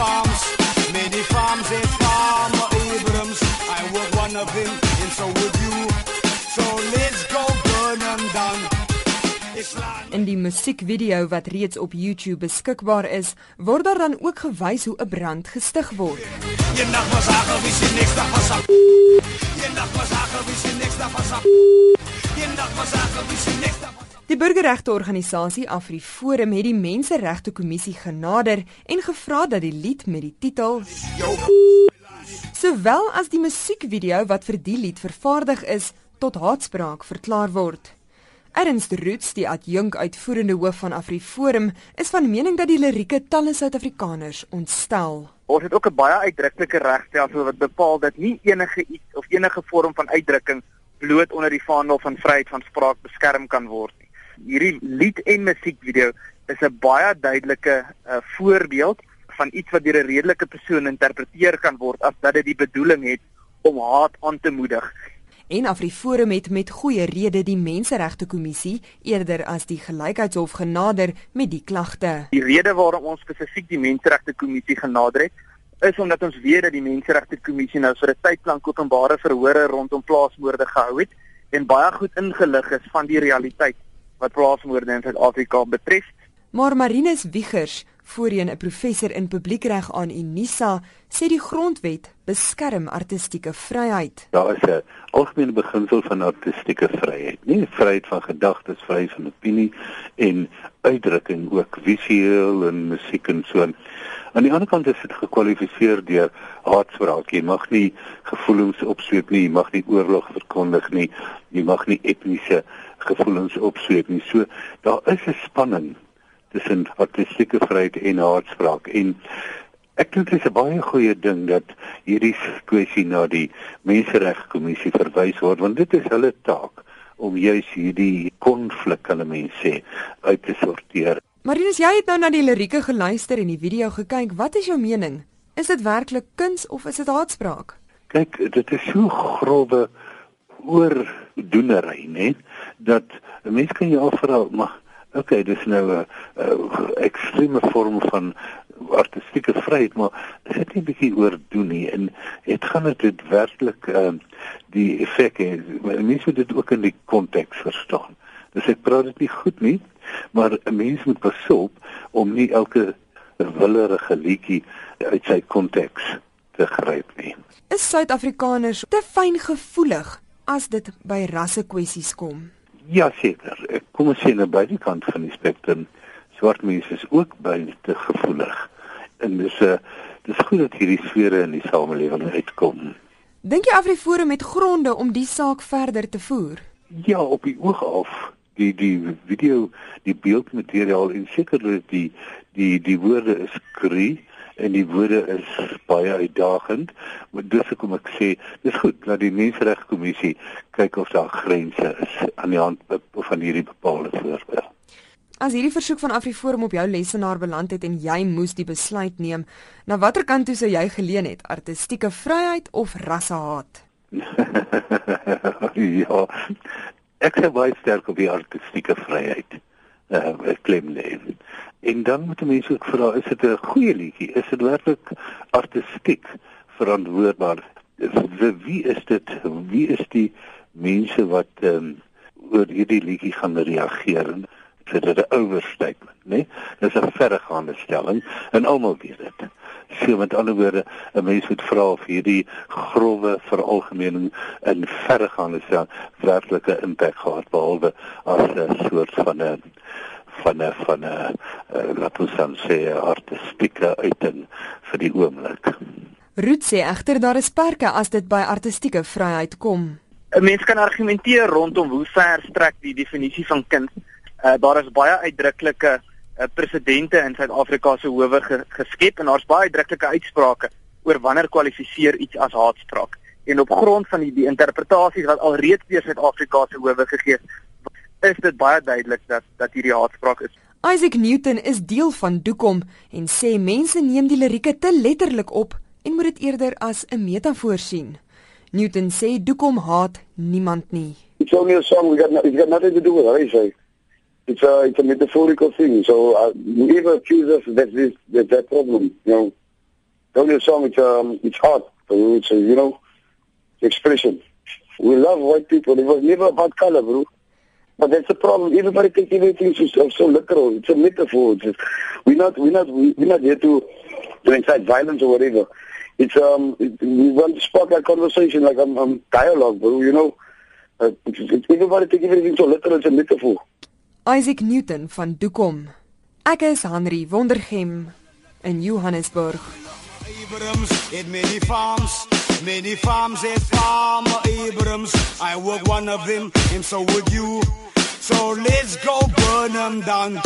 farms, many farms and farmer Abrams. I work one of them, and so would you. So let's go burn them down. In die musiekvideo wat reeds op YouTube beskikbaar is, word daar dan ook gewys hoe 'n brand gestig word. Nacht was hagen, wie ze niks dag was nacht was hagen, wie ze niks dag was nacht was hagen, wie ze niks af. Die burgerregteorganisasie AfriForum het die Menseregte Kommissie genader en gevra dat die lied met die titel sowel as die musiekvideo wat vir die lied vervaardig is tot haatspraak verklaar word. Ernst Roots, die adjunk uitvoerende hoof van AfriForum, is van mening dat die lirieke talle Suid-Afrikaners ontstel. Ons het ook 'n baie uitdruklike regstelsel wat bepaal dat nie enige iets of enige vorm van uitdrukking bloot onder die vaandel van vryheid van spraak beskerm kan word. Hierdie lied en musiekvideo is 'n baie duidelike uh, voorbeeld van iets wat deur 'n redelike persoon interpreteer kan word as dat dit die bedoeling het om haat aan te moedig. En AfriForum het met goeie rede die Menseregte Kommissie eerder as die Gelykheidshof genader met die klagte. Die rede waarom ons spesifiek die Menseregte Kommissie genader het, is omdat ons weet dat die Menseregte Kommissie nou vir 'n tyd lank openbare verhore rondom plaasmoorde gehou het en baie goed ingelig is van die realiteit wat plaasmoorde in Suid-Afrika betref. Maar Marinus Wiegers, voorheen 'n professor in publiekreg aan Unisa, sê die grondwet beskerm artistieke vryheid. Daar is 'n algemene beginsel van artistieke vryheid, nie vryheid van gedagtes, vryheid van opinie en uitdrukking ook visueel en musiek en so. Aan die ander kant is dit gekwalifiseer deur haatspraak. Jy mag nie gevoelens opsweep nie, jy mag nie oorlog verkondig nie, jy mag nie etniese gevoelens opsweep nie. So daar is 'n spanning tussen artistieke vryheid en haatspraak en ek dink dit is 'n baie goeie ding dat hierdie kwessie na die Menseregkommissie verwys word want dit is hulle taak om juis hierdie konflik kan mense sê uit te sorteer. Marinus, jy het nou na die lirieke geluister en die video gekyk. Wat is jou mening? Is dit werklik kuns of is dit haatspraak? Kyk, dit is so grove oordoenery, né? Dat 'n mens kan jou afvra, maar okay, dis nou 'n ekstreme vorm van artistieke vryheid, maar is dit nie bietjie oordoen nie en dit gaan dit werklik uh, die effek hê. Mense moet dit ook in die konteks verstaan. Dus ek praat dit nie goed nie, maar 'n mens moet pasop om nie elke willerige liedjie uit sy konteks te gryp nie. Is Suid-Afrikaners te fyngevoelig as dit by rasse kwessies kom? Ja seker. Ek kom ons sê aan nou beide kante van die spektrum. Swart mense is ook baie te gevoelig. En dis 'n uh, dis goed dat hierdie sfere in die samelewing uitkom. Dink jy AfriForum het gronde om die saak verder te voer? Ja, op die oog af. Die die video, die beeldmateriaal en sekerlik die die die woorde is kree en die woorde is baie uitdagend. Maar dis hoekom ek sê, dis goed dat die Menseregkommissie kyk of daar grense is aan die hand van hierdie bepaalde voorbeeld. As hierdie versoek van AfriForum op jou lesenaar beland het en jy moes die besluit neem, na watter kant toe sou jy geleun het? Artistieke vryheid of rassehaat? ja. Ek sê baie sterk op die artistieke vryheid. Uh, klem lê. En dan moet mense ook vra, is dit 'n goeie liedjie? Is dit werklik artistiek verantwoordbaar? Wie is dit? Wie is die mense wat um, oor hierdie liedjie gaan reageer? Dit is 'n overstatement, né? Dis 'n verregaande stelling en almal weet dit. So met ander woorde, 'n mens moet vra of hierdie grouwe veralgemening in verregaande stelling werklike impak gehad behalwe as 'n soort van 'n van 'n van 'n laat ons dan sê artistieke uiting vir die oomblik. Roet sê egter daar is perke as dit by artistieke vryheid kom. 'n Mens kan argumenteer rondom hoe ver strek die definisie van kuns Uh, daar is baie uitdruklike uh, presidente in Suid-Afrika se howe ge geskep en daar's baie uitdruklike uitsprake oor wanneer kwalifiseer iets as haatspraak. En op grond van die, die interpretasies wat alreeds deur Suid-Afrika se howe gegee is, is dit baie duidelik dat dat hierdie haatspraak is. Isaac Newton is deel van Doekom en sê mense neem die lirieke te letterlik op en moet dit eerder as 'n metafoor sien. Newton sê Doekom haat niemand nie. It's only a song we got, no, got nothing to do with it, I say it's a it's a metaphorical thing. So uh, whoever accuses us, that's this that's that problem, you know. The only song it's um it's art. So it's a, you know expression. We love white people. It was never about color, bro. But that's the problem. Everybody takes everything so, so literal. It's a metaphor. It's just, we're not we're not we're not here to to incite violence or whatever. It's um it, we want to spark that conversation like um, um dialogue, bro. You know, uh, it's, it's, everybody takes everything so literal. It's a metaphor. Isaac Newton van Dukom. Ek is Henry Wondergem in Johannesburg. Abrams, it many farms, many farms, it farmer Abrams. I work one of them, and so would you. So let's go burn them down.